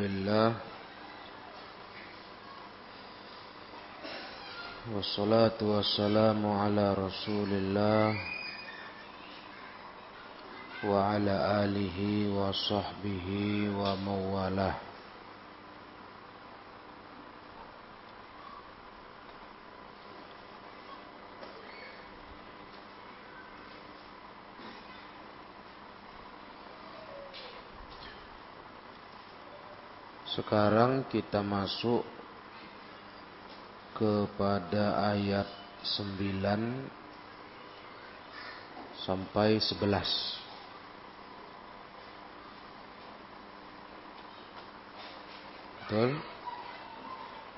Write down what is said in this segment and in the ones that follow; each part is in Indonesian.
لله والصلاة والسلام على رسول الله وعلى آله وصحبه ومواله Sekarang kita masuk kepada ayat 9 sampai 11. Betul?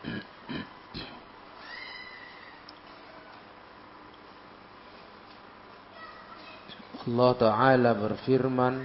Allah Ta'ala berfirman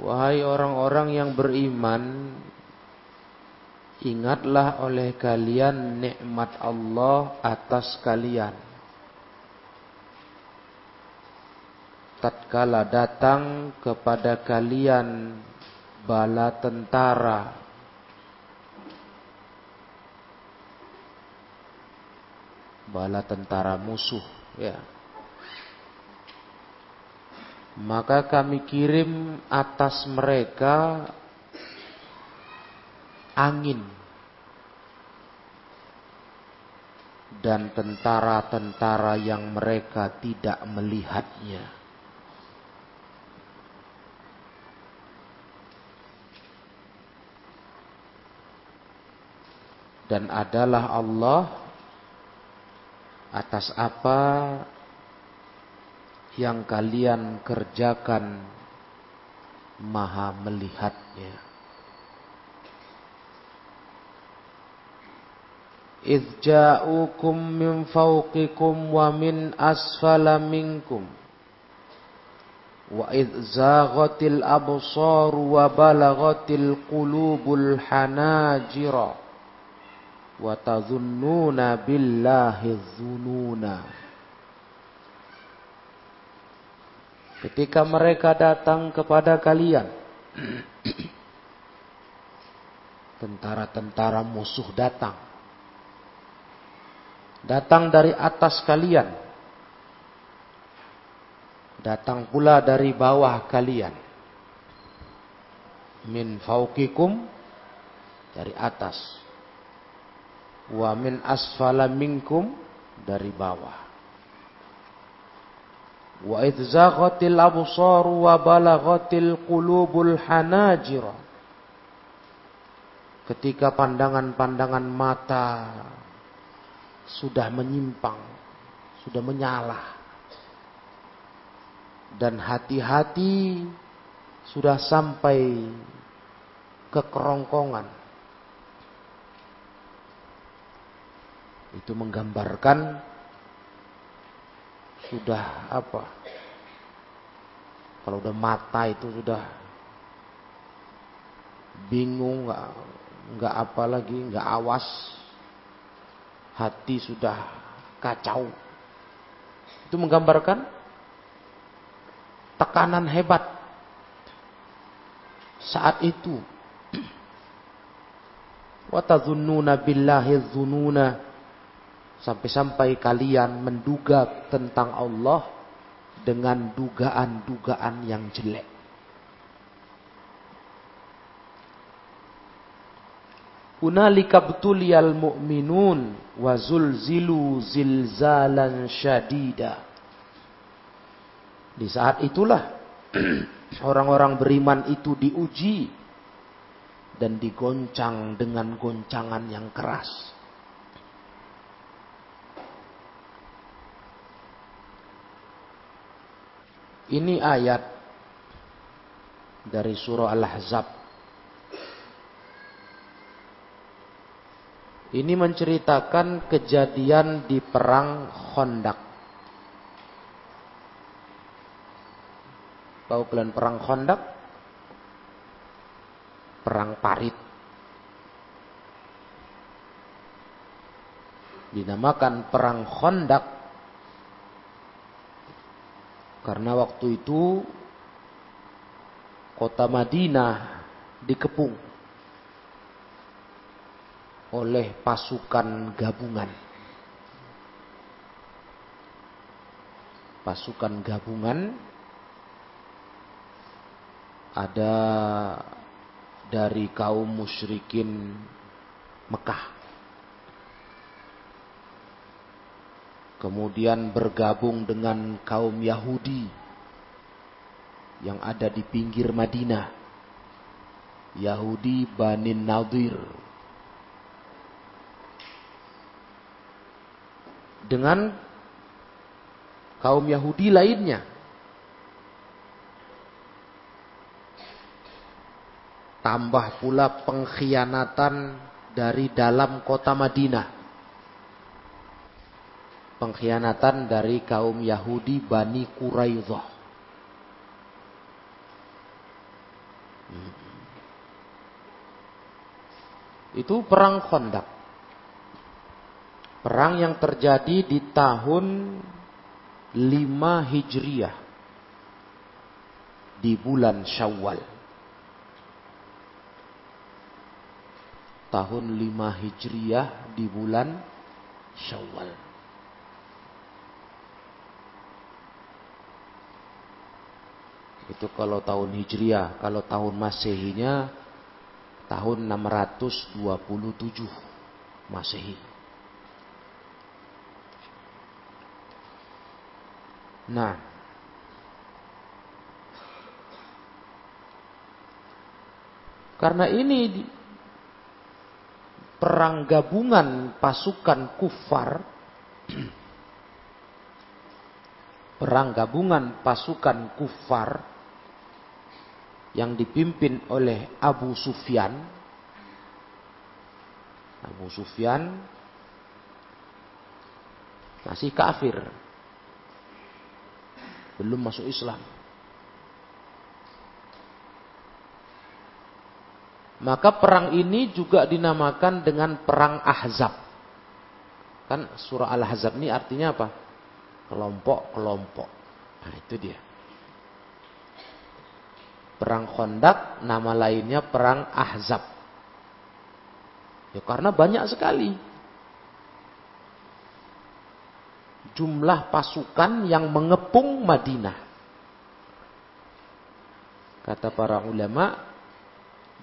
Wahai orang-orang yang beriman, ingatlah oleh kalian nikmat Allah atas kalian. Tatkala datang kepada kalian bala tentara bala tentara musuh ya maka kami kirim atas mereka angin dan tentara-tentara yang mereka tidak melihatnya. Dan adalah Allah atas apa yang kalian kerjakan maha melihatnya. Idh ja'ukum min fawqikum wa min asfala minkum. Wa idh zaghatil absar wa balaghatil qulubul hanajira. Wa tazunnuna billahi dhununa. Ketika mereka datang kepada kalian, tentara-tentara musuh datang. Datang dari atas kalian. Datang pula dari bawah kalian. Min fauqikum dari atas. Wa min asfala minkum dari bawah. Wa idzaghatil absar wa balaghatil qulubul hanajir. Ketika pandangan-pandangan mata sudah menyimpang, sudah menyalah. Dan hati-hati sudah sampai ke kerongkongan. Itu menggambarkan sudah apa? Kalau udah mata itu sudah bingung, nggak nggak apa lagi, nggak awas, hati sudah kacau. Itu menggambarkan tekanan hebat saat itu. Watazunnuna billahi dzununa Sampai-sampai kalian menduga tentang Allah dengan dugaan-dugaan yang jelek. Hunalika btuliyal mu'minun wa zulzilu zilzalan syadida. Di saat itulah orang-orang beriman itu diuji dan digoncang dengan goncangan yang keras. Ini ayat dari surah Al-Ahzab. Ini menceritakan kejadian di perang Khandaq. Tahu kalian perang Khandaq? Perang parit. Dinamakan perang Khandaq karena waktu itu kota Madinah dikepung oleh pasukan gabungan. Pasukan gabungan ada dari kaum musyrikin Mekah. Kemudian bergabung dengan kaum Yahudi yang ada di pinggir Madinah. Yahudi Bani Nadir. Dengan kaum Yahudi lainnya. Tambah pula pengkhianatan dari dalam kota Madinah. Pengkhianatan dari kaum Yahudi Bani Quraidah. Itu perang Khandaq. Perang yang terjadi di tahun 5 Hijriah. Di bulan Syawal. Tahun 5 Hijriah di bulan Syawal. Itu kalau tahun Hijriah, kalau tahun Masehinya tahun 627 Masehi. Nah, karena ini perang gabungan pasukan kufar perang gabungan pasukan kufar yang dipimpin oleh Abu Sufyan. Abu Sufyan masih kafir. Belum masuk Islam. Maka perang ini juga dinamakan dengan perang Ahzab. Kan surah Al-Ahzab ini artinya apa? Kelompok-kelompok. Nah, itu dia. Perang Khandaq nama lainnya perang Ahzab. Ya karena banyak sekali jumlah pasukan yang mengepung Madinah. Kata para ulama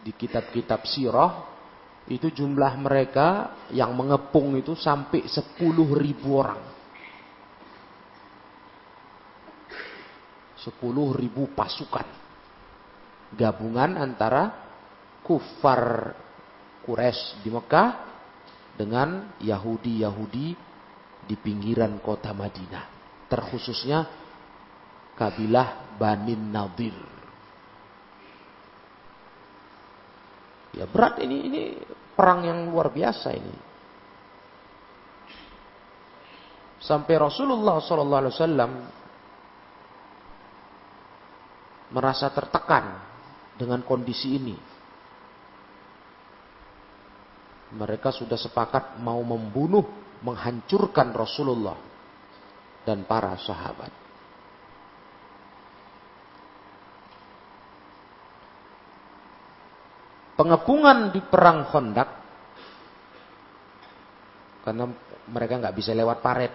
di kitab-kitab sirah itu jumlah mereka yang mengepung itu sampai 10 ribu orang. 10 ribu pasukan gabungan antara kufar Quraisy di Mekah dengan Yahudi-Yahudi di pinggiran kota Madinah. Terkhususnya kabilah Bani Nadir. Ya berat ini ini perang yang luar biasa ini. Sampai Rasulullah SAW merasa tertekan dengan kondisi ini. Mereka sudah sepakat mau membunuh, menghancurkan Rasulullah dan para sahabat. Pengepungan di perang Khandaq karena mereka nggak bisa lewat paret.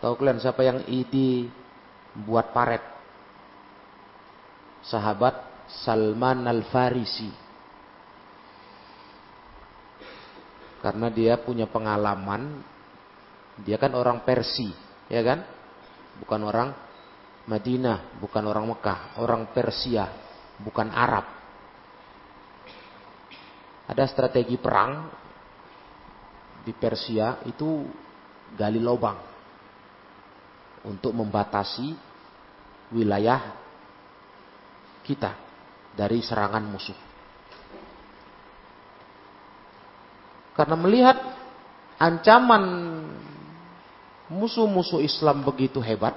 Tahu kalian siapa yang idi buat paret? Sahabat Salman Al-Farisi. Karena dia punya pengalaman, dia kan orang Persia, ya kan? Bukan orang Madinah, bukan orang Mekah, orang Persia, bukan Arab. Ada strategi perang di Persia itu gali lubang untuk membatasi wilayah kita dari serangan musuh. Karena melihat ancaman musuh-musuh Islam begitu hebat,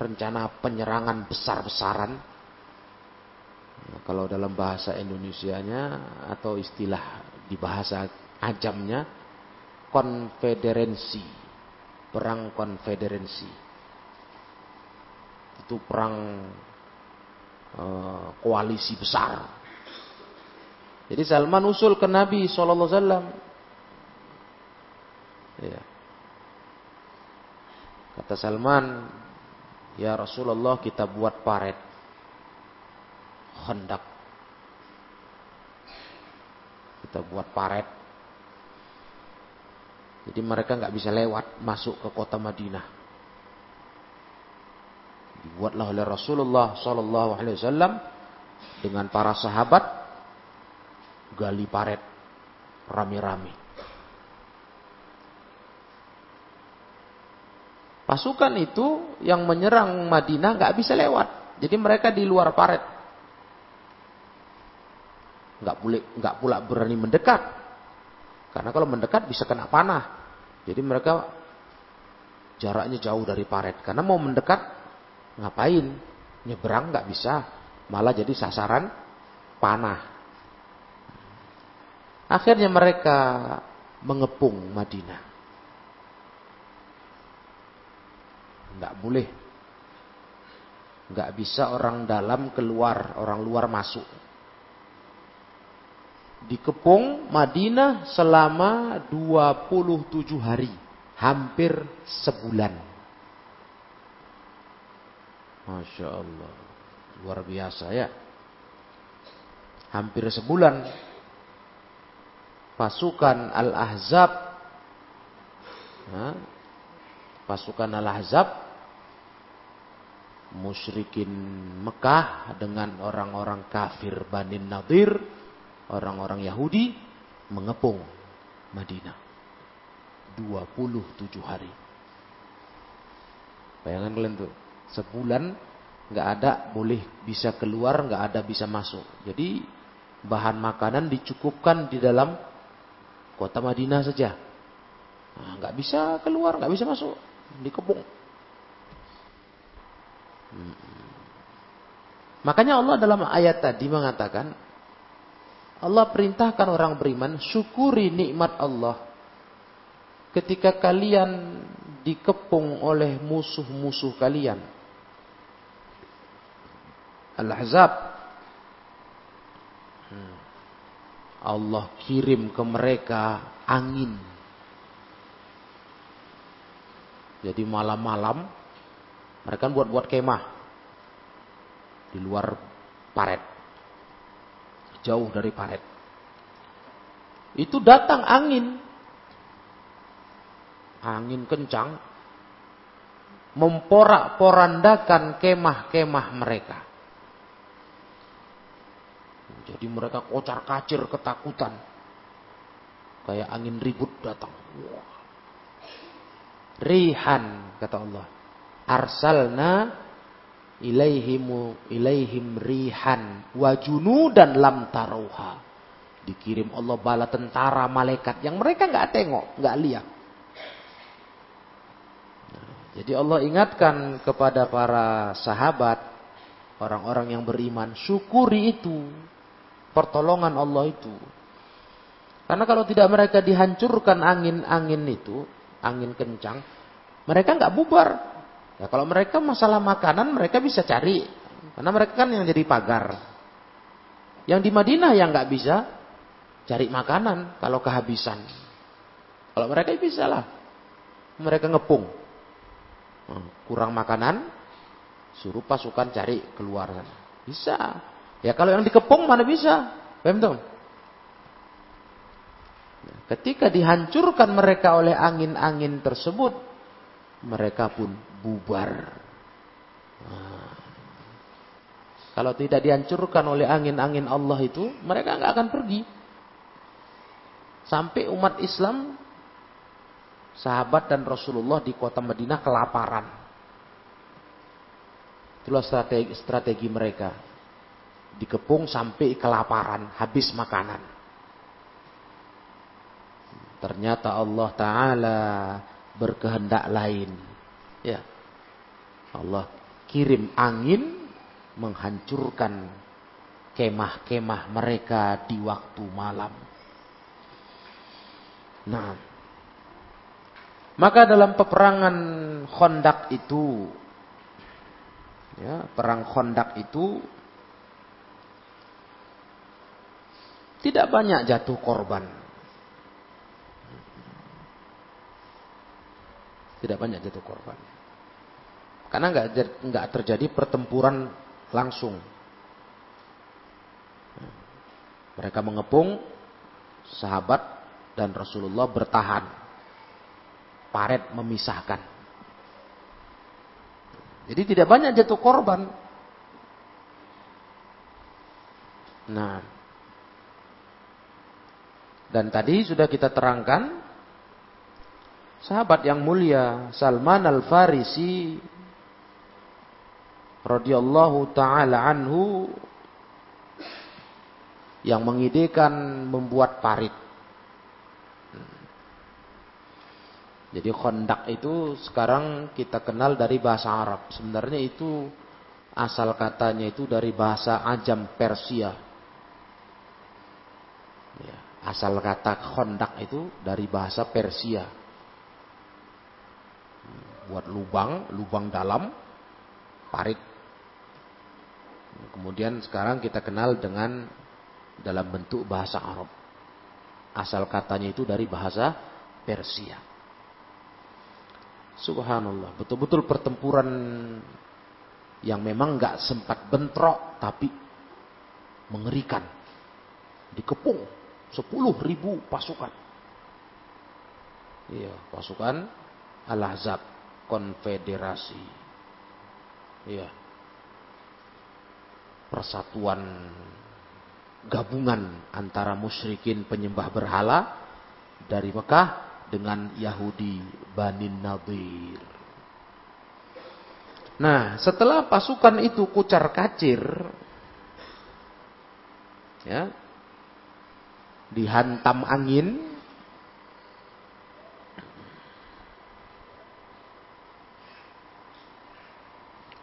rencana penyerangan besar-besaran, nah, kalau dalam bahasa Indonesianya atau istilah di bahasa ajamnya, konfederensi, perang konfederensi. Itu perang uh, koalisi besar. Jadi Salman usul ke Nabi Sallallahu Alaihi Wasallam. Ya. Kata Salman, ya Rasulullah kita buat paret hendak kita buat paret jadi mereka nggak bisa lewat masuk ke kota Madinah dibuatlah oleh Rasulullah Sallallahu Alaihi Wasallam dengan para sahabat gali paret rame-rame Pasukan itu yang menyerang Madinah nggak bisa lewat. Jadi mereka di luar paret. Nggak boleh, nggak pula berani mendekat. Karena kalau mendekat bisa kena panah. Jadi mereka jaraknya jauh dari paret. Karena mau mendekat ngapain? Nyebrang nggak bisa. Malah jadi sasaran panah. Akhirnya mereka mengepung Madinah. Nggak boleh. Nggak bisa orang dalam keluar, orang luar masuk. Dikepung Madinah selama 27 hari. Hampir sebulan. Masya Allah. Luar biasa ya. Hampir sebulan. Pasukan Al-Ahzab. Pasukan Al-Ahzab musyrikin Mekah dengan orang-orang kafir Bani Nadir, orang-orang Yahudi mengepung Madinah. 27 hari. Bayangan kalian tuh, sebulan nggak ada boleh bisa keluar, nggak ada bisa masuk. Jadi bahan makanan dicukupkan di dalam kota Madinah saja. Nah, bisa keluar, nggak bisa masuk, dikepung. Makanya Allah dalam ayat tadi mengatakan Allah perintahkan orang beriman syukuri nikmat Allah ketika kalian dikepung oleh musuh-musuh kalian. Al-Ahzab. Allah kirim ke mereka angin. Jadi malam-malam mereka buat-buat kemah di luar paret. Jauh dari paret. Itu datang angin. Angin kencang. Memporak-porandakan kemah-kemah mereka. Jadi mereka kocar kacir ketakutan. Kayak angin ribut datang. Rihan kata Allah arsalna ilaihimu ilaihim rihan wajunu dan lam taruha. Dikirim Allah bala tentara malaikat yang mereka nggak tengok, nggak lihat. Jadi Allah ingatkan kepada para sahabat, orang-orang yang beriman, syukuri itu, pertolongan Allah itu. Karena kalau tidak mereka dihancurkan angin-angin itu, angin kencang, mereka nggak bubar, Ya, kalau mereka masalah makanan mereka bisa cari. Karena mereka kan yang jadi pagar. Yang di Madinah yang nggak bisa cari makanan kalau kehabisan. Kalau mereka bisa lah. Mereka ngepung. Hmm, kurang makanan, suruh pasukan cari keluar Bisa. Ya kalau yang dikepung mana bisa? Paham Ketika dihancurkan mereka oleh angin-angin tersebut, mereka pun bubar. Nah. Kalau tidak dihancurkan oleh angin-angin Allah itu, mereka nggak akan pergi. Sampai umat Islam, sahabat dan Rasulullah di kota Madinah kelaparan. Itulah strategi, strategi mereka. Dikepung sampai kelaparan, habis makanan. Ternyata Allah Ta'ala berkehendak lain. Ya. Allah kirim angin menghancurkan kemah-kemah mereka di waktu malam. Nah, maka dalam peperangan Khandaq itu ya, perang Khandaq itu tidak banyak jatuh korban. Tidak banyak jatuh korban. Karena nggak nggak terjadi pertempuran langsung. Mereka mengepung sahabat dan Rasulullah bertahan. Paret memisahkan. Jadi tidak banyak jatuh korban. Nah, dan tadi sudah kita terangkan sahabat yang mulia Salman Al-Farisi radhiyallahu taala anhu yang mengidekan membuat parit. Jadi kondak itu sekarang kita kenal dari bahasa Arab. Sebenarnya itu asal katanya itu dari bahasa Ajam Persia. Ya, asal kata kondak itu dari bahasa Persia. Buat lubang, lubang dalam, parit Kemudian sekarang kita kenal dengan dalam bentuk bahasa Arab. Asal katanya itu dari bahasa Persia. Subhanallah, betul-betul pertempuran yang memang nggak sempat bentrok tapi mengerikan. Dikepung 10 ribu pasukan. Iya, pasukan Al-Ahzab, konfederasi. Iya, persatuan gabungan antara musyrikin penyembah berhala dari Mekah dengan Yahudi Bani Nadir. Nah, setelah pasukan itu kucar kacir, ya, dihantam angin,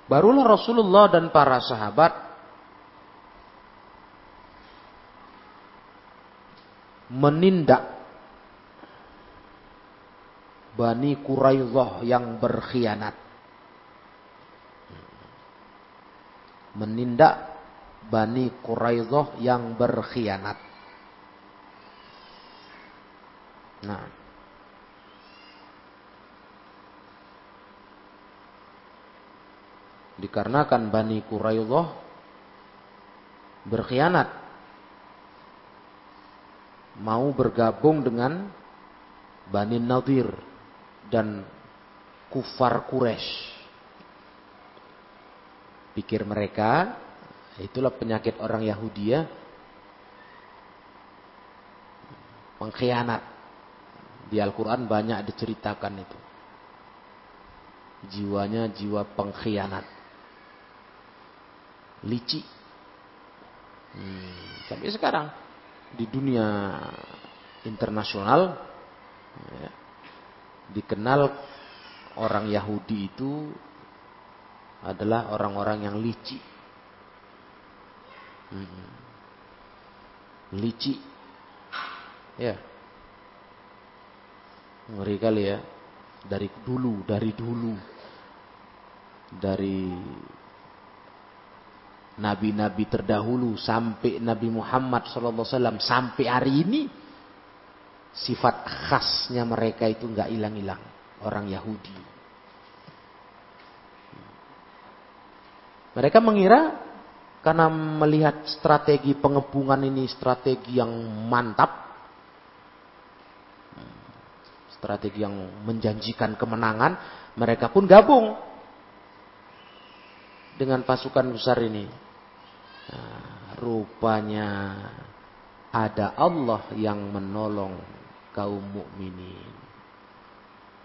barulah Rasulullah dan para sahabat menindak Bani Quraidah yang berkhianat. Menindak Bani Quraidah yang berkhianat. Nah. Dikarenakan Bani Quraidah berkhianat mau bergabung dengan Bani Nadir dan kufar Quraisy. Pikir mereka, itulah penyakit orang Yahudi ya. Pengkhianat. Di Al-Quran banyak diceritakan itu. Jiwanya jiwa pengkhianat. Lici. Hmm, sampai sekarang di dunia internasional ya, dikenal orang Yahudi itu adalah orang-orang yang lici. Hmm. Lici. Ya. Ngeri kali ya. Dari dulu, dari dulu. Dari nabi-nabi terdahulu sampai Nabi Muhammad SAW sampai hari ini sifat khasnya mereka itu nggak hilang-hilang orang Yahudi. Mereka mengira karena melihat strategi pengepungan ini strategi yang mantap, strategi yang menjanjikan kemenangan, mereka pun gabung dengan pasukan besar ini. Nah, rupanya ada Allah yang menolong kaum mukminin.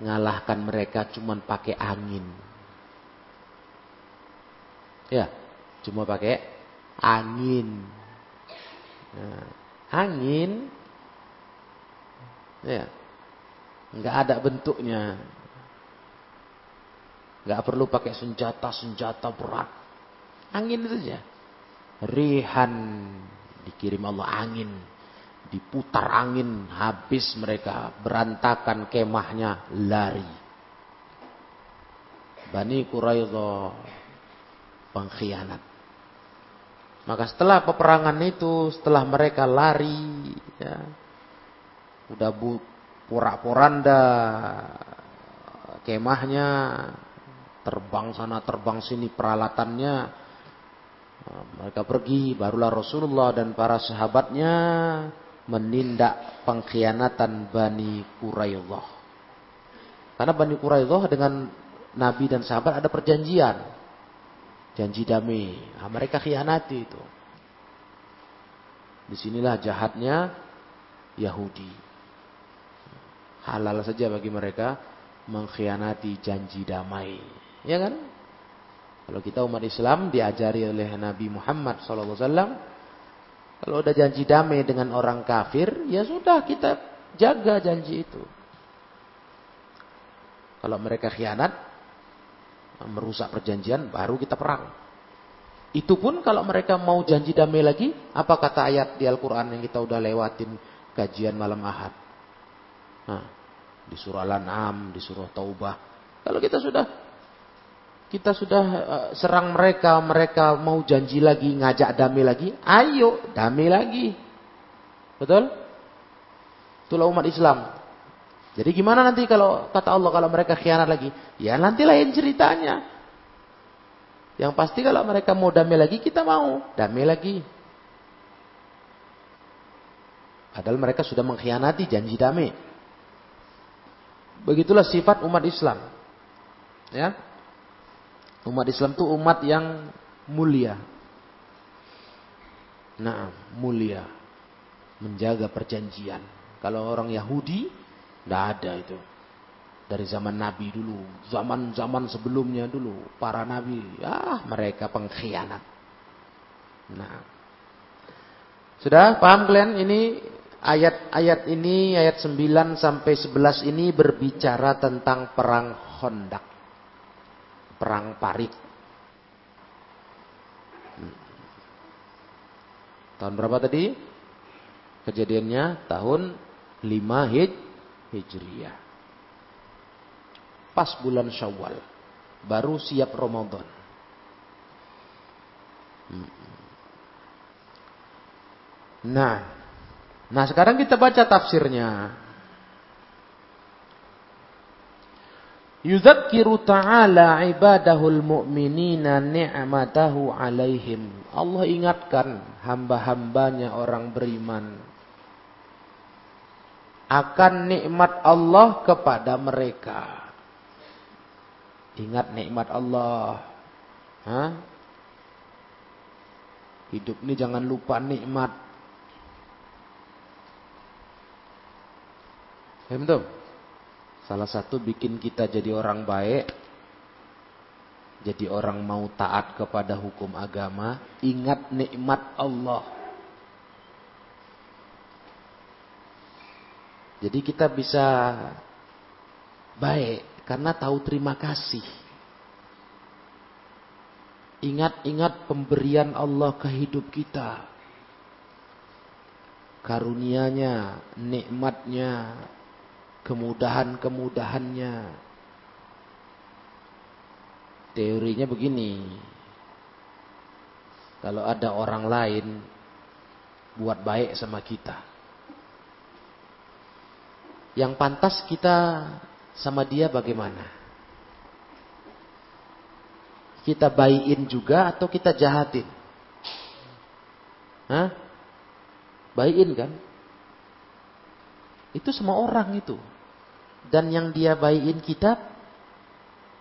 Ngalahkan mereka cuma pakai angin. Ya, cuma pakai Angin. Nah, angin ya nggak ada bentuknya. Nggak perlu pakai senjata senjata berat. Angin itu saja. Rihan dikirim Allah angin. Diputar angin habis mereka berantakan kemahnya lari. Bani Quraidah pengkhianat. Maka setelah peperangan itu setelah mereka lari ya, udah bu porak-poranda kemahnya terbang sana terbang sini peralatannya. Mereka pergi barulah Rasulullah dan para sahabatnya menindak pengkhianatan Bani Quraidah. Karena Bani Quraidah dengan Nabi dan sahabat ada perjanjian. Janji damai. Nah, mereka khianati itu. Di sinilah jahatnya Yahudi halal saja bagi mereka mengkhianati janji damai. Ya kan? Kalau kita umat Islam diajari oleh Nabi Muhammad SAW, kalau ada janji damai dengan orang kafir, ya sudah kita jaga janji itu. Kalau mereka khianat, merusak perjanjian, baru kita perang. Itu pun kalau mereka mau janji damai lagi, apa kata ayat di Al-Quran yang kita udah lewatin kajian malam ahad. Nah, di surah Al-An'am, di Taubah. Kalau kita sudah kita sudah uh, serang mereka, mereka mau janji lagi, ngajak damai lagi, ayo damai lagi. Betul? Itulah umat Islam. Jadi gimana nanti kalau kata Allah kalau mereka khianat lagi? Ya nanti lain ceritanya. Yang pasti kalau mereka mau damai lagi, kita mau damai lagi. Padahal mereka sudah mengkhianati janji damai. Begitulah sifat umat Islam. Ya. Umat Islam itu umat yang mulia. Nah, mulia. Menjaga perjanjian. Kalau orang Yahudi, tidak ada itu. Dari zaman Nabi dulu, zaman-zaman sebelumnya dulu, para Nabi, ah mereka pengkhianat. Nah, sudah paham kalian? Ini Ayat-ayat ini, ayat 9 sampai 11 ini berbicara tentang perang Hondak. Perang Parit. Hmm. Tahun berapa tadi? Kejadiannya tahun 5 Hij Hijriah. Pas bulan Syawal. Baru siap Ramadan. Hmm. Nah, Nah sekarang kita baca tafsirnya. Yudzakiru ta'ala ibadahul mu'minina ni'matahu alaihim. Allah ingatkan hamba-hambanya orang beriman. Akan nikmat Allah kepada mereka. Ingat nikmat Allah. Hah? Hidup ini jangan lupa nikmat. Ya betul. Salah satu bikin kita jadi orang baik, jadi orang mau taat kepada hukum agama, ingat nikmat Allah. Jadi kita bisa baik karena tahu terima kasih. Ingat-ingat pemberian Allah ke hidup kita. Karunianya, nikmatnya, kemudahan-kemudahannya. Teorinya begini. Kalau ada orang lain buat baik sama kita. Yang pantas kita sama dia bagaimana? Kita bayiin juga atau kita jahatin? Hah? Bayiin kan? Itu semua orang itu. Dan yang dia bayiin kita,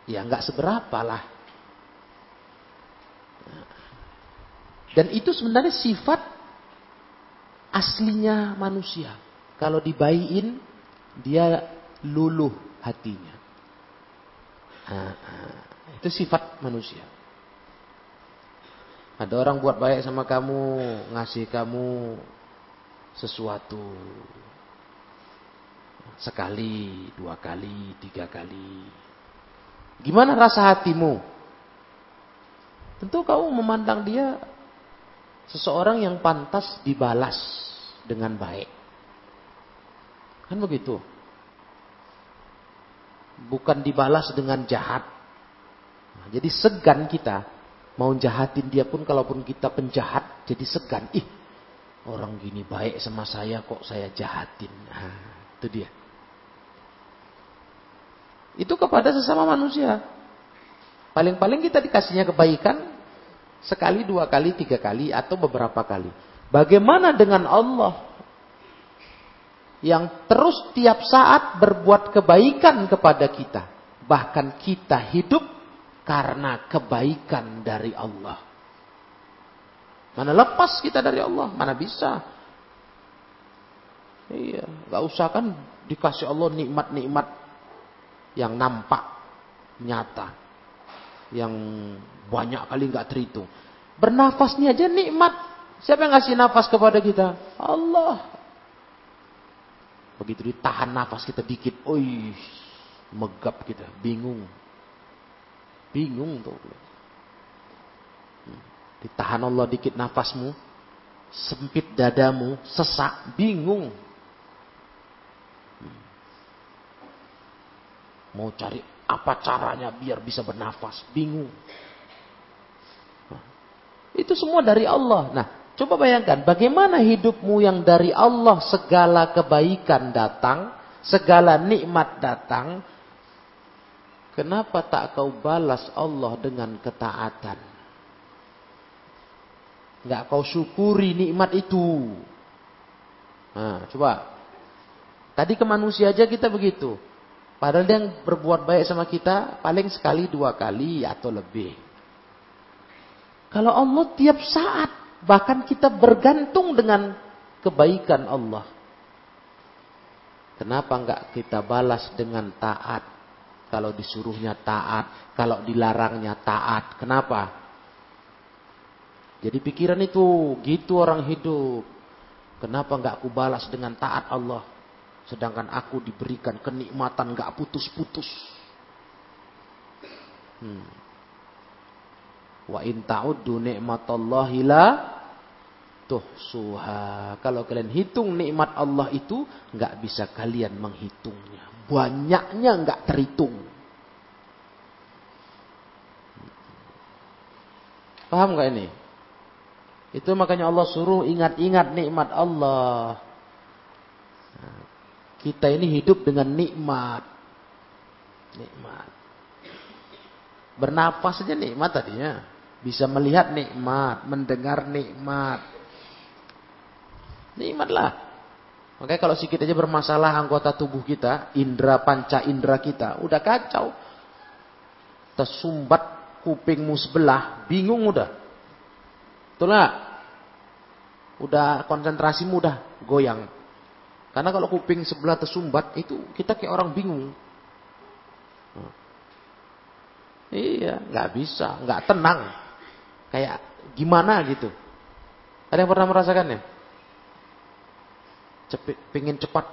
ya nggak seberapa lah. Dan itu sebenarnya sifat aslinya manusia. Kalau dibayiin, dia luluh hatinya. Nah, itu sifat manusia. Ada orang buat baik sama kamu, ngasih kamu sesuatu. Sekali, dua kali, tiga kali. Gimana rasa hatimu? Tentu kamu memandang dia seseorang yang pantas dibalas dengan baik. Kan begitu. Bukan dibalas dengan jahat. Nah, jadi segan kita Mau jahatin dia pun kalaupun kita penjahat jadi segan. Ih, orang gini baik sama saya kok saya jahatin. Nah, itu dia. Itu kepada sesama manusia. Paling-paling kita dikasihnya kebaikan sekali, dua kali, tiga kali, atau beberapa kali. Bagaimana dengan Allah yang terus tiap saat berbuat kebaikan kepada kita, bahkan kita hidup karena kebaikan dari Allah. Mana lepas kita dari Allah? Mana bisa? Iya, nggak usah kan dikasih Allah nikmat-nikmat yang nampak, nyata, yang banyak kali nggak terhitung. Bernafasnya aja nikmat. Siapa yang ngasih nafas kepada kita? Allah. Begitu ditahan nafas kita dikit, oi, megap kita, bingung. Bingung tuh. Ditahan Allah dikit nafasmu. Sempit dadamu. Sesak. Bingung. Mau cari apa caranya biar bisa bernafas. Bingung. Itu semua dari Allah. Nah, coba bayangkan bagaimana hidupmu yang dari Allah segala kebaikan datang, segala nikmat datang, Kenapa tak kau balas Allah dengan ketaatan? Enggak kau syukuri nikmat itu. Nah, coba. Tadi ke manusia aja kita begitu. Padahal dia yang berbuat baik sama kita paling sekali dua kali atau lebih. Kalau Allah tiap saat bahkan kita bergantung dengan kebaikan Allah. Kenapa enggak kita balas dengan taat? Kalau disuruhnya taat, kalau dilarangnya taat. Kenapa? Jadi pikiran itu, gitu orang hidup. Kenapa nggak aku balas dengan taat Allah? Sedangkan aku diberikan kenikmatan nggak putus-putus. Hmm. Wa in ta'uddu ni'matallahi la tuhsuha. Kalau kalian hitung nikmat Allah itu nggak bisa kalian menghitungnya. Banyaknya nggak terhitung. Paham nggak ini? Itu makanya Allah suruh ingat-ingat nikmat Allah. Kita ini hidup dengan nikmat. Nikmat. Bernafas saja nikmat tadinya. Bisa melihat nikmat, mendengar nikmat. Nikmatlah. Makanya kalau sedikit aja bermasalah anggota tubuh kita, indera panca indera kita, udah kacau. Tersumbat kupingmu sebelah, bingung udah. Betul gak? Udah konsentrasimu udah goyang. Karena kalau kuping sebelah tersumbat, itu kita kayak orang bingung. Iya, nggak bisa, nggak tenang. Kayak gimana gitu. Ada yang pernah merasakannya? cepet, pengen cepat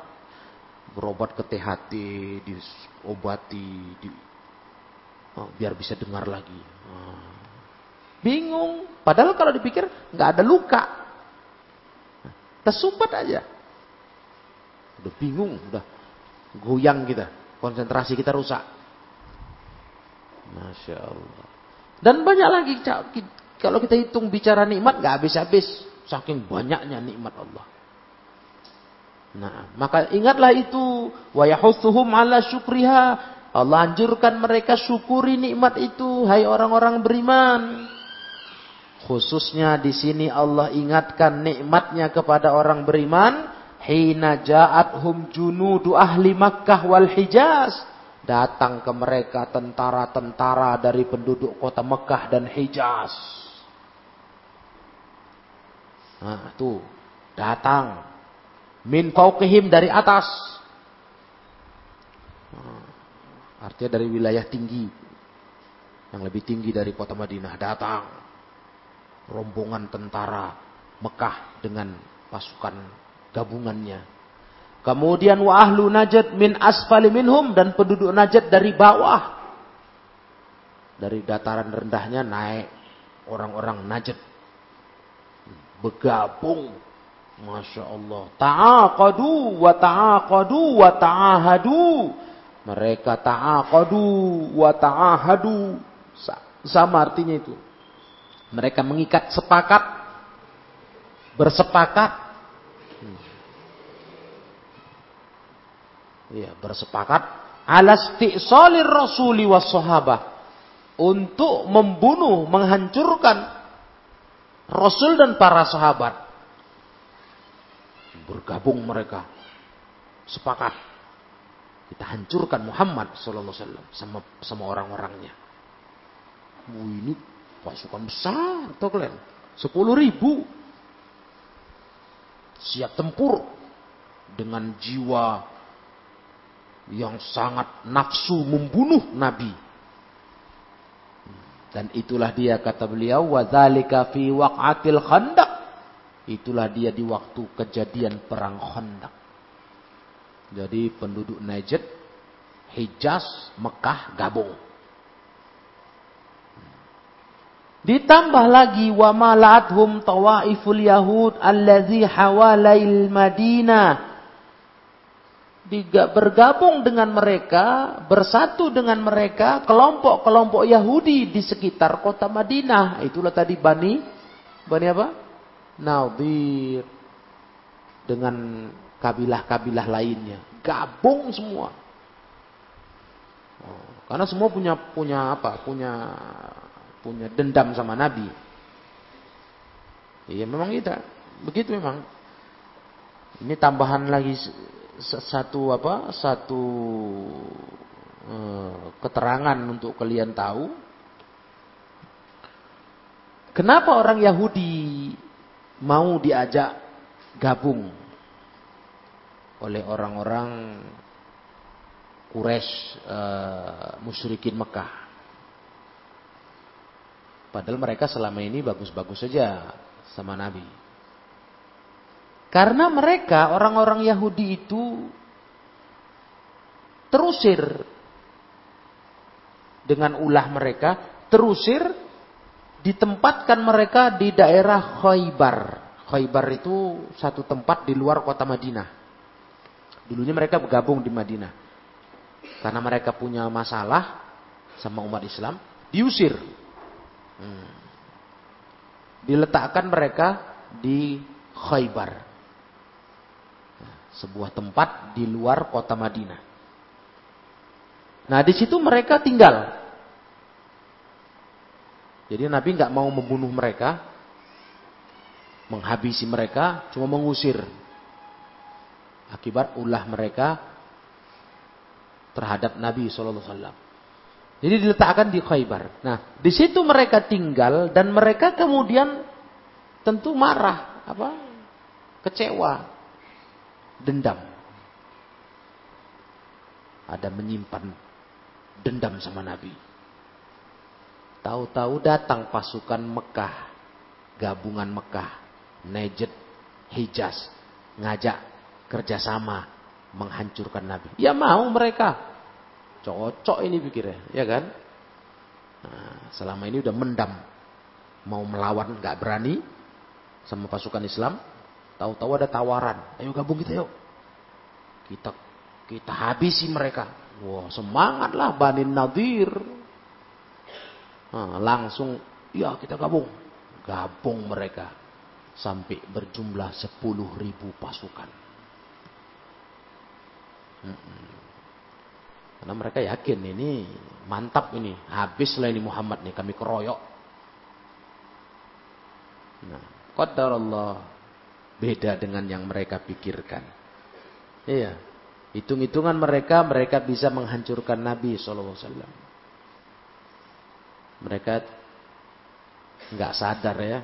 berobat ke THT, diobati, di, oh, biar bisa dengar lagi. Oh. Bingung. Padahal kalau dipikir nggak ada luka, tersumbat aja. Udah bingung, udah goyang kita, konsentrasi kita rusak. Masya Allah. Dan banyak lagi kalau kita hitung bicara nikmat nggak habis-habis, saking banyaknya nikmat Allah. Nah, maka ingatlah itu wa yahuthuhum ala syukriha. Allah anjurkan mereka syukuri nikmat itu hai orang-orang beriman. Khususnya di sini Allah ingatkan nikmatnya kepada orang beriman hina ja'athum junudu ahli Makkah wal Hijaz. Datang ke mereka tentara-tentara dari penduduk kota Mekah dan Hijaz. Nah, tuh datang min fauqihim dari atas. Artinya dari wilayah tinggi. Yang lebih tinggi dari kota Madinah datang. rombongan tentara Mekah dengan pasukan gabungannya. Kemudian wa ahlu Najd min asfali minhum dan penduduk Najd dari bawah. Dari dataran rendahnya naik orang-orang Najd. Bergabung. Masya Allah. Ta'aqadu wa ta'aqadu wa ta'ahadu. Mereka ta'aqadu wa ta'ahadu. Sama artinya itu. Mereka mengikat sepakat. Bersepakat. Hmm. Ya, bersepakat. Alasti'salir rasuli was. Untuk membunuh, menghancurkan Rasul dan para sahabat. Bergabung mereka. Sepakat. Kita hancurkan Muhammad sallallahu alaihi wasallam sama sama orang-orangnya. Ini pasukan besar tuh kalian. Sepuluh ribu. Siap tempur. Dengan jiwa yang sangat nafsu membunuh Nabi. Dan itulah dia kata beliau wadzalika fi waqatil khandaq. Itulah dia di waktu kejadian perang Khandaq. Jadi penduduk Najd, Hijaz, Mekah gabung. Ditambah lagi wa mala'athum tawaiful yahud allazi hawalail Madinah bergabung dengan mereka, bersatu dengan mereka, kelompok-kelompok Yahudi di sekitar kota Madinah. Itulah tadi Bani, Bani apa? Nadir. Dengan kabilah-kabilah lainnya. Gabung semua. Oh, karena semua punya punya apa? Punya punya dendam sama Nabi. Iya memang kita. Begitu memang. Ini tambahan lagi satu apa satu eh, keterangan untuk kalian tahu kenapa orang Yahudi mau diajak gabung oleh orang-orang Quraisy uh, musyrikin Mekah. Padahal mereka selama ini bagus-bagus saja sama Nabi. Karena mereka orang-orang Yahudi itu terusir dengan ulah mereka, terusir ditempatkan mereka di daerah Khaybar. Khaybar itu satu tempat di luar kota Madinah. Dulunya mereka bergabung di Madinah. Karena mereka punya masalah sama umat Islam, diusir. Hmm. Diletakkan mereka di Khaybar sebuah tempat di luar kota Madinah. Nah, di situ mereka tinggal. Jadi Nabi nggak mau membunuh mereka, menghabisi mereka, cuma mengusir. Akibat ulah mereka terhadap Nabi Shallallahu Alaihi Wasallam. Jadi diletakkan di Khaybar. Nah, di situ mereka tinggal dan mereka kemudian tentu marah, apa? Kecewa dendam. Ada menyimpan dendam sama Nabi. Tahu-tahu datang pasukan Mekah, gabungan Mekah, Najd, Hijaz, ngajak kerjasama menghancurkan Nabi. Ya mau mereka. Cocok ini pikirnya, ya kan? Nah, selama ini udah mendam. Mau melawan nggak berani sama pasukan Islam. Tahu-tahu ada tawaran, ayo gabung kita yuk. Kita kita habisi mereka. Wah semangatlah Bani Nadir. Nah, langsung ya kita gabung. Gabung mereka sampai berjumlah 10 ribu pasukan. Karena mereka yakin ini mantap ini. Habislah ini Muhammad nih kami keroyok. Nah, Allah Beda dengan yang mereka pikirkan. Iya. Hitung-hitungan mereka, mereka bisa menghancurkan Nabi SAW. Mereka nggak sadar ya,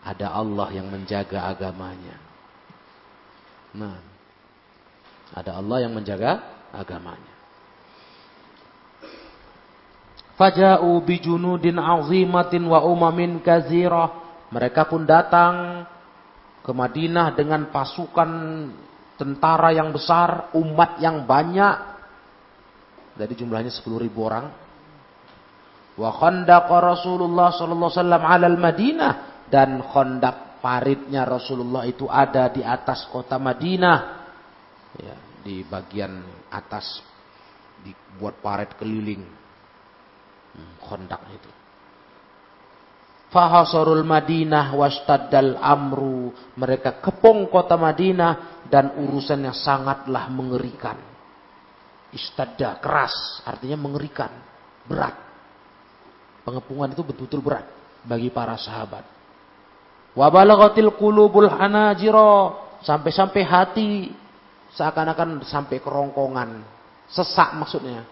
ada Allah yang menjaga agamanya. Nah, ada Allah yang menjaga agamanya. Faja'u bijunudin azimatin wa umamin kazirah Mereka pun datang ke Madinah dengan pasukan tentara yang besar, umat yang banyak. Jadi jumlahnya 10 ribu orang. Wa khandaqa Rasulullah sallallahu alaihi wasallam 'ala al-Madinah dan khandak paritnya Rasulullah itu ada di atas kota Madinah. Ya, di bagian atas dibuat parit keliling. Hmm, itu. Fahasarul Madinah wastaddal amru. Mereka kepung kota Madinah dan urusannya sangatlah mengerikan. Istadda keras, artinya mengerikan, berat. Pengepungan itu betul-betul berat bagi para sahabat. Wabalagatil qulubul hanajiro sampai-sampai hati seakan-akan sampai kerongkongan, sesak maksudnya.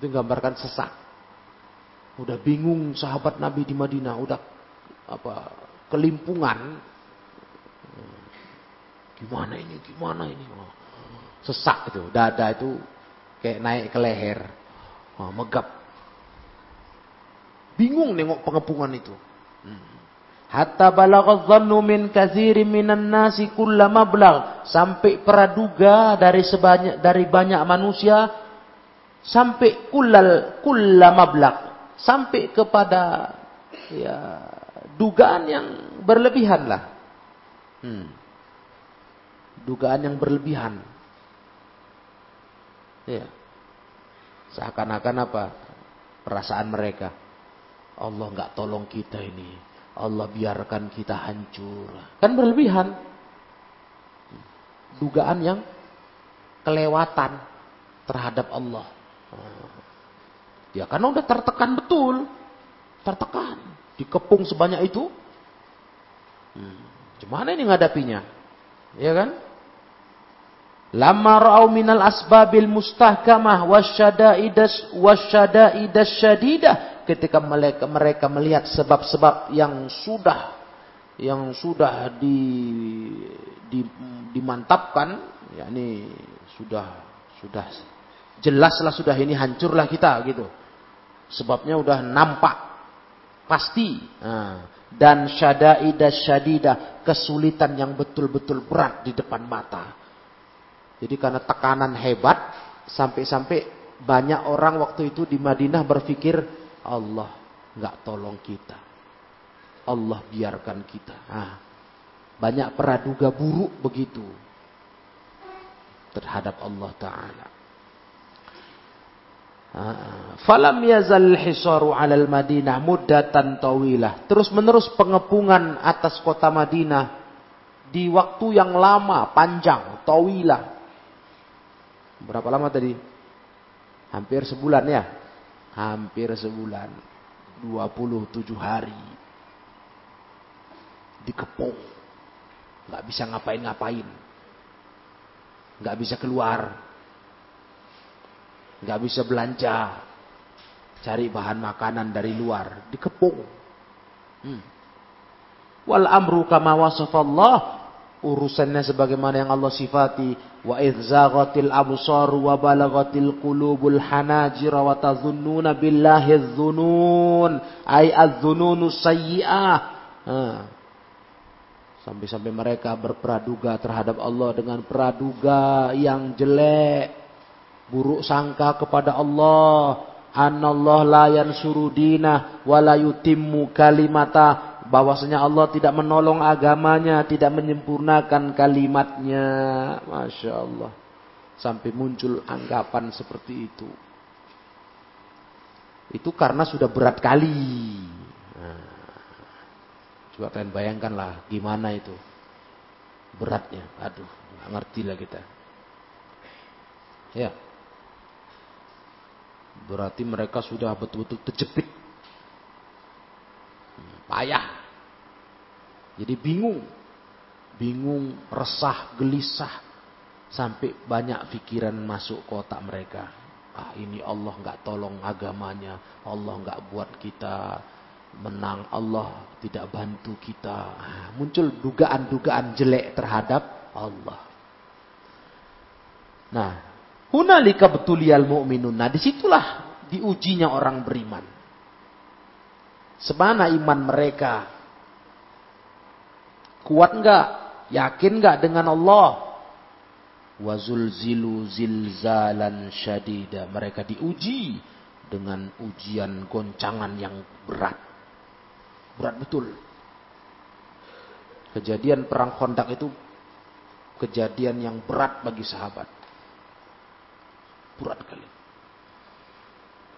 Itu gambarkan sesak. Udah bingung sahabat Nabi di Madinah, udah apa kelimpungan. Gimana ini? Gimana ini? Sesak itu, dada itu kayak naik ke leher. Oh, megap. Bingung nengok pengepungan itu. Hatta balagha dhannu min katsirin minan nasi kullama belag sampai praduga dari sebanyak dari banyak manusia sampai kullal kullama belag sampai kepada ya dugaan yang berlebihan lah. Hmm. Dugaan yang berlebihan. Ya. Seakan-akan apa? Perasaan mereka. Allah nggak tolong kita ini. Allah biarkan kita hancur. Kan berlebihan. Dugaan yang kelewatan terhadap Allah. Ya karena udah tertekan betul. Tertekan. Dikepung sebanyak itu. Hmm. Gimana ini ngadapinya? Ya kan? Lama ra'au minal asbabil mustahkamah wasyada'idas wasyada'idas syadidah. Ketika mereka, mereka melihat sebab-sebab yang sudah yang sudah di, di dimantapkan, yakni sudah sudah jelaslah sudah ini hancurlah kita gitu. Sebabnya udah nampak pasti. Nah, dan syada'idah syadidah kesulitan yang betul-betul berat di depan mata. Jadi karena tekanan hebat sampai-sampai banyak orang waktu itu di Madinah berpikir Allah nggak tolong kita. Allah biarkan kita. Nah, banyak peraduga buruk begitu terhadap Allah Ta'ala. Falam yazal hisaru alal Madinah muddatan tawilah. Terus menerus pengepungan atas kota Madinah di waktu yang lama, panjang, tawilah. Berapa lama tadi? Hampir sebulan ya? Hampir sebulan. 27 hari. Dikepung. Gak bisa ngapain-ngapain. Gak bisa keluar nggak bisa belanja, cari bahan makanan dari luar, dikepung. Hmm. Wal amru kama wasafallah urusannya sebagaimana yang Allah sifati. Wa idzaghatil absar wa balagatil qulubul hanajir wa tazunnuna billahi dzunun ay adzununu sayyi'ah sampai-sampai mereka berpraduga terhadap Allah dengan praduga yang jelek buruk sangka kepada Allah anallah la yansuru dinah wa kalimata. Bahwasanya Allah tidak menolong agamanya tidak menyempurnakan kalimatnya. Masya Allah sampai muncul anggapan seperti itu. Itu karena sudah berat kali. Nah, coba kalian bayangkan lah gimana itu. Beratnya. Aduh nggak ngerti lah kita. Ya Berarti mereka sudah betul-betul terjepit. Payah. Jadi bingung. Bingung, resah, gelisah. Sampai banyak pikiran masuk kotak mereka. Ah ini Allah nggak tolong agamanya. Allah nggak buat kita menang. Allah tidak bantu kita. Ah, muncul dugaan-dugaan jelek terhadap Allah. Nah, Hunalika betuliyal mu'minun. Nah di situlah diujinya orang beriman. Semana iman mereka Kuat enggak? Yakin enggak dengan Allah? Wazulzilu zilzalan syadida. Mereka diuji dengan ujian goncangan yang berat. Berat betul. Kejadian perang kondak itu kejadian yang berat bagi sahabat. Berat kali.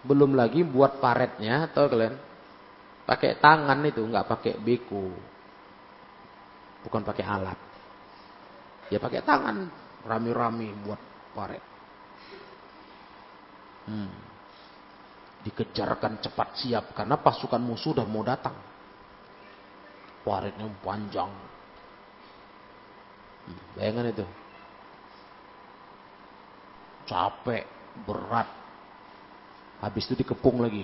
Belum lagi buat paretnya, atau kalian? Pakai tangan itu, nggak pakai beku. Bukan pakai alat. Ya pakai tangan, rami-rami buat paret. Hmm. Dikejarkan cepat siap karena pasukan musuh sudah mau datang. Paretnya panjang. Hmm. Bayangan itu. Capek, berat, Habis itu dikepung lagi.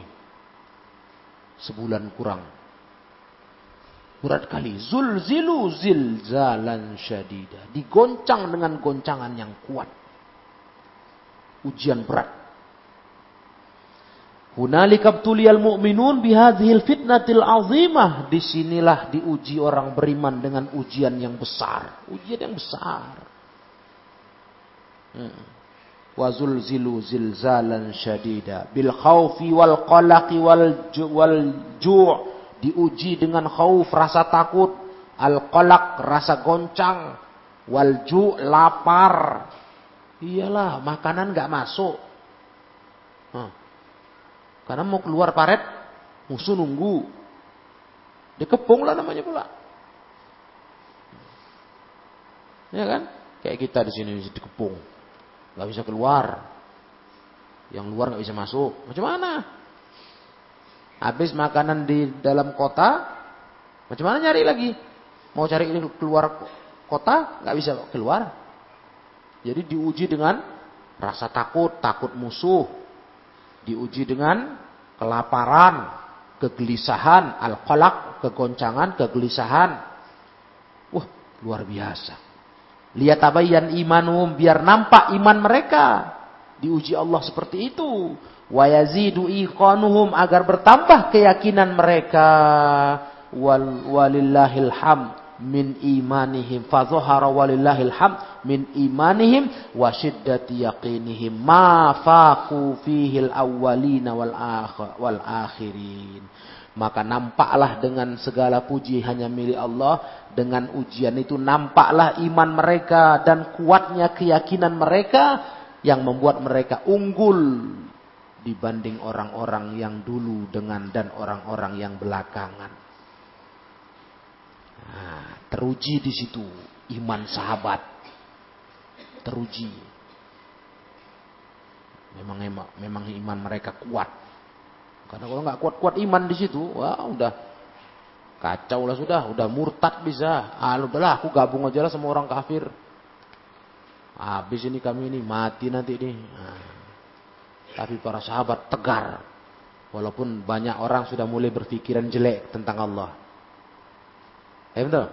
Sebulan kurang. Berat kali. Zulzilu zilzalan syadida. Digoncang dengan goncangan yang kuat. Ujian berat. Hunalika btuliyal mu'minun bihadhil fitnatil azimah. Di sinilah diuji orang beriman dengan ujian yang besar. Ujian yang besar. Hmm wazul zilu zilzalan syadida. Bil khawfi wal qalaqi wal wal ju' diuji dengan khauf rasa takut. Al qalaq rasa goncang. Wal ju' lapar. Iyalah makanan nggak masuk. Hmm. karena mau keluar paret musuh nunggu. Dikepung lah namanya pula. Ya kan? Kayak kita di sini dikepung nggak bisa keluar. Yang luar nggak bisa masuk. Macam mana? Habis makanan di dalam kota, macam mana nyari lagi? Mau cari keluar kota, nggak bisa keluar. Jadi diuji dengan rasa takut, takut musuh. Diuji dengan kelaparan, kegelisahan, al-qalaq, kegoncangan, kegelisahan. Wah, luar biasa. Lihat tabayyan imanum biar nampak iman mereka. Diuji Allah seperti itu. Wa yazidu iqanuhum agar bertambah keyakinan mereka. Wal walillahil ham min imanihim fadhahara walillahil ham min imanihim wa syiddati yaqinihim ma faqu fihil awwalina wal akhirin maka nampaklah dengan segala puji hanya milik Allah. Dengan ujian itu nampaklah iman mereka dan kuatnya keyakinan mereka yang membuat mereka unggul dibanding orang-orang yang dulu dengan dan orang-orang yang belakangan. Nah, teruji di situ iman sahabat. Teruji. Memang memang iman mereka kuat. Karena kalau nggak kuat-kuat iman di situ, wah udah kacau lah sudah, udah murtad bisa. Ah, udahlah aku gabung aja lah sama orang kafir. Habis ini kami ini mati nanti nih. Nah, tapi para sahabat tegar. Walaupun banyak orang sudah mulai berpikiran jelek tentang Allah. Ya betul?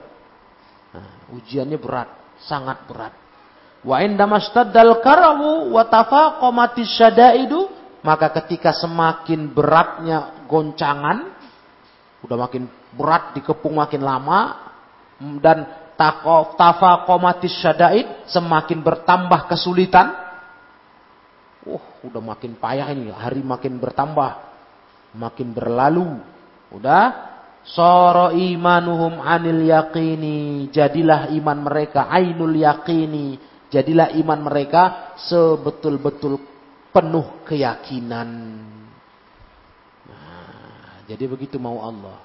Nah, ujiannya berat, sangat berat. Wa indamastaddal karamu wa tafaqamatis syadaidu maka ketika semakin beratnya goncangan, udah makin berat dikepung makin lama, dan tafakomatis syadaid semakin bertambah kesulitan. Uh, udah makin payah ini, hari makin bertambah, makin berlalu. Udah Soro imanuhum anil yakini. Jadilah iman mereka ainul yakini. Jadilah iman mereka sebetul-betul penuh keyakinan. Nah, jadi begitu mau Allah.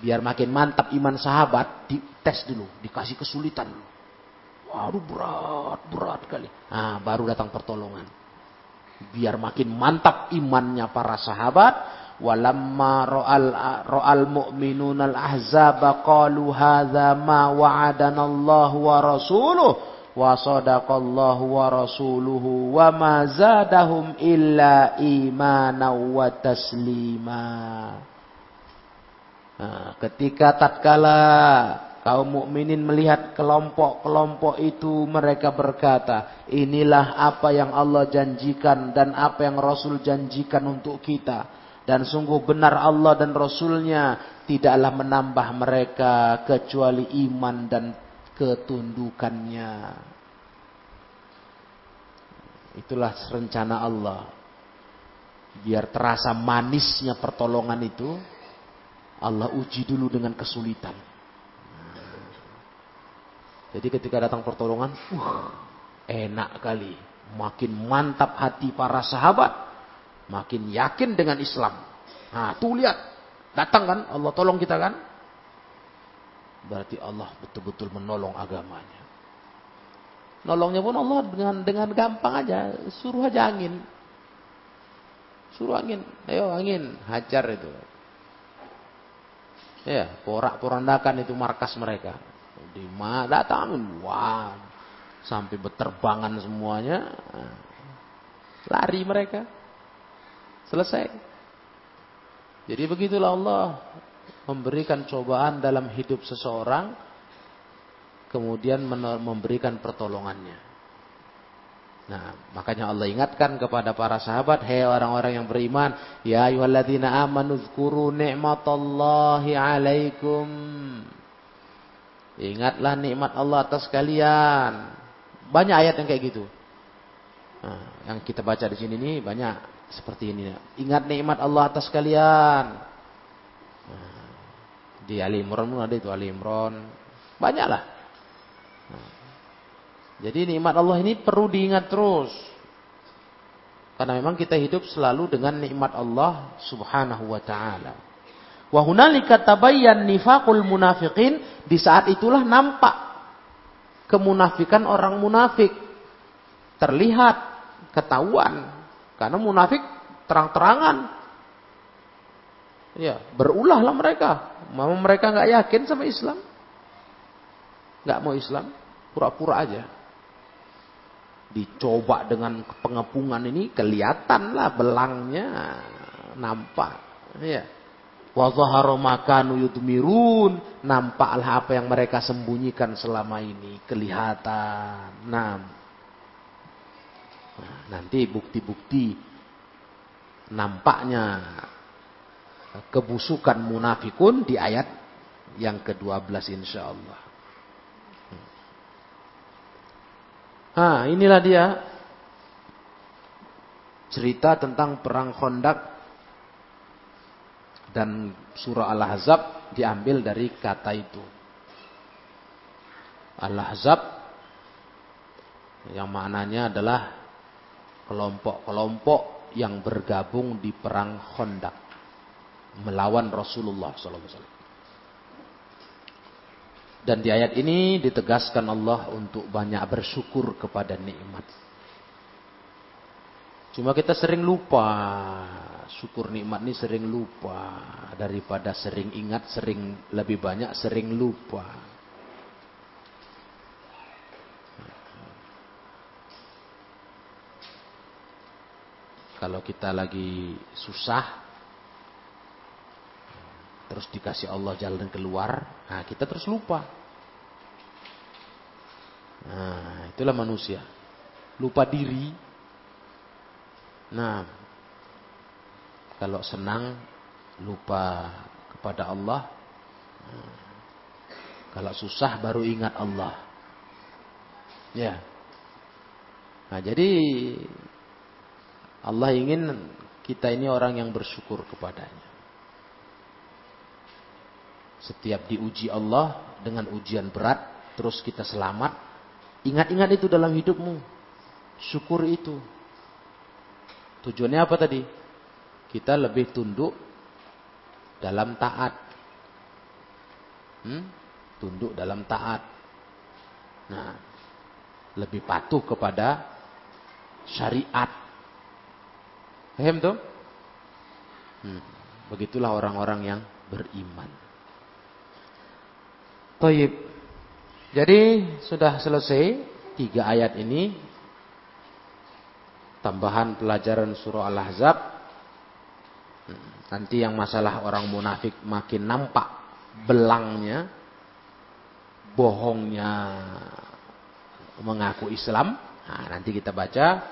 Biar makin mantap iman sahabat, dites dulu, dikasih kesulitan dulu. Waduh berat, berat kali. Nah, baru datang pertolongan. Biar makin mantap imannya para sahabat. Walamma ro'al ro'al mu'minun al-ahzaba qalu hadza ma wa'adana Allah wa rasuluh wa sadaqallahu wa rasuluhu wa ma zadahum illa imana wa taslima. Nah, ketika tatkala kaum mukminin melihat kelompok-kelompok itu mereka berkata, inilah apa yang Allah janjikan dan apa yang Rasul janjikan untuk kita. Dan sungguh benar Allah dan Rasulnya tidaklah menambah mereka kecuali iman dan ketundukannya. Itulah rencana Allah. Biar terasa manisnya pertolongan itu, Allah uji dulu dengan kesulitan. Jadi ketika datang pertolongan, uh, enak kali. Makin mantap hati para sahabat. Makin yakin dengan Islam. Nah, tuh lihat. Datang kan, Allah tolong kita kan. Berarti Allah betul-betul menolong agamanya. Nolongnya pun Allah dengan dengan gampang aja. Suruh aja angin. Suruh angin. Ayo angin. Hajar itu. Ya, porak-porandakan itu markas mereka. Di mana datang wah sampai berterbangan semuanya. Lari mereka. Selesai. Jadi begitulah Allah memberikan cobaan dalam hidup seseorang kemudian memberikan pertolongannya. Nah, makanya Allah ingatkan kepada para sahabat, "Hei orang-orang yang beriman, ya ayyuhalladzina amanu dzkuru ni'matallahi 'alaikum." Ingatlah nikmat Allah atas kalian. Banyak ayat yang kayak gitu. Nah, yang kita baca di sini nih banyak seperti ini. Ingat nikmat Allah atas kalian. Di Ali Imran ada itu Ali Imran. Banyaklah. Nah, jadi nikmat Allah ini perlu diingat terus. Karena memang kita hidup selalu dengan nikmat Allah Subhanahu wa taala. Wa hunalika tabayyan nifaqul munafiqin, di saat itulah nampak kemunafikan orang munafik. Terlihat, ketahuan. Karena munafik terang-terangan. Ya, berulahlah mereka. Mau mereka nggak yakin sama Islam. nggak mau Islam, pura-pura aja. Dicoba dengan pengepungan ini kelihatan lah belangnya. Nampak. Ya wa zaharu makanu yudmirun. Nampaklah apa yang mereka sembunyikan selama ini. Kelihatan. Nah nanti bukti-bukti nampaknya kebusukan munafikun di ayat yang ke-12 insyaallah Ah, inilah dia cerita tentang perang Khandaq dan surah Al-Ahzab diambil dari kata itu. Al-Ahzab yang maknanya adalah kelompok-kelompok yang bergabung di perang Khandaq melawan Rasulullah SAW. Dan di ayat ini ditegaskan Allah untuk banyak bersyukur kepada nikmat. Cuma kita sering lupa. Syukur nikmat ini sering lupa. Daripada sering ingat, sering lebih banyak, sering lupa. Kalau kita lagi susah, terus dikasih Allah jalan keluar, nah kita terus lupa. Nah, itulah manusia. Lupa diri. Nah, kalau senang lupa kepada Allah. Nah, kalau susah baru ingat Allah. Ya. Nah, jadi Allah ingin kita ini orang yang bersyukur kepadanya. Setiap diuji Allah dengan ujian berat, terus kita selamat. Ingat-ingat itu dalam hidupmu. Syukur itu. Tujuannya apa tadi? Kita lebih tunduk dalam taat. Hmm? Tunduk dalam taat. Nah, lebih patuh kepada syariat. Paham tuh? Hmm. Begitulah orang-orang yang beriman. Taib. Jadi sudah selesai tiga ayat ini. Tambahan pelajaran surah Al-Ahzab. Nanti yang masalah orang munafik makin nampak belangnya. Bohongnya mengaku Islam. Nah, nanti kita baca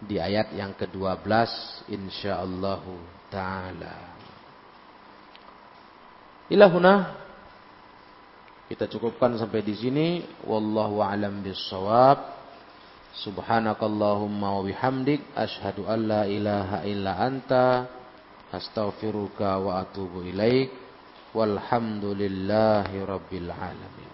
di ayat yang ke-12 insyaallah taala. Ilahuna kita cukupkan sampai di sini. Wallahu a'lam bissawab. Subhanakallahumma wa bihamdik asyhadu an la ilaha illa anta astaghfiruka wa atubu ilaik. Walhamdulillahi rabbil alamin.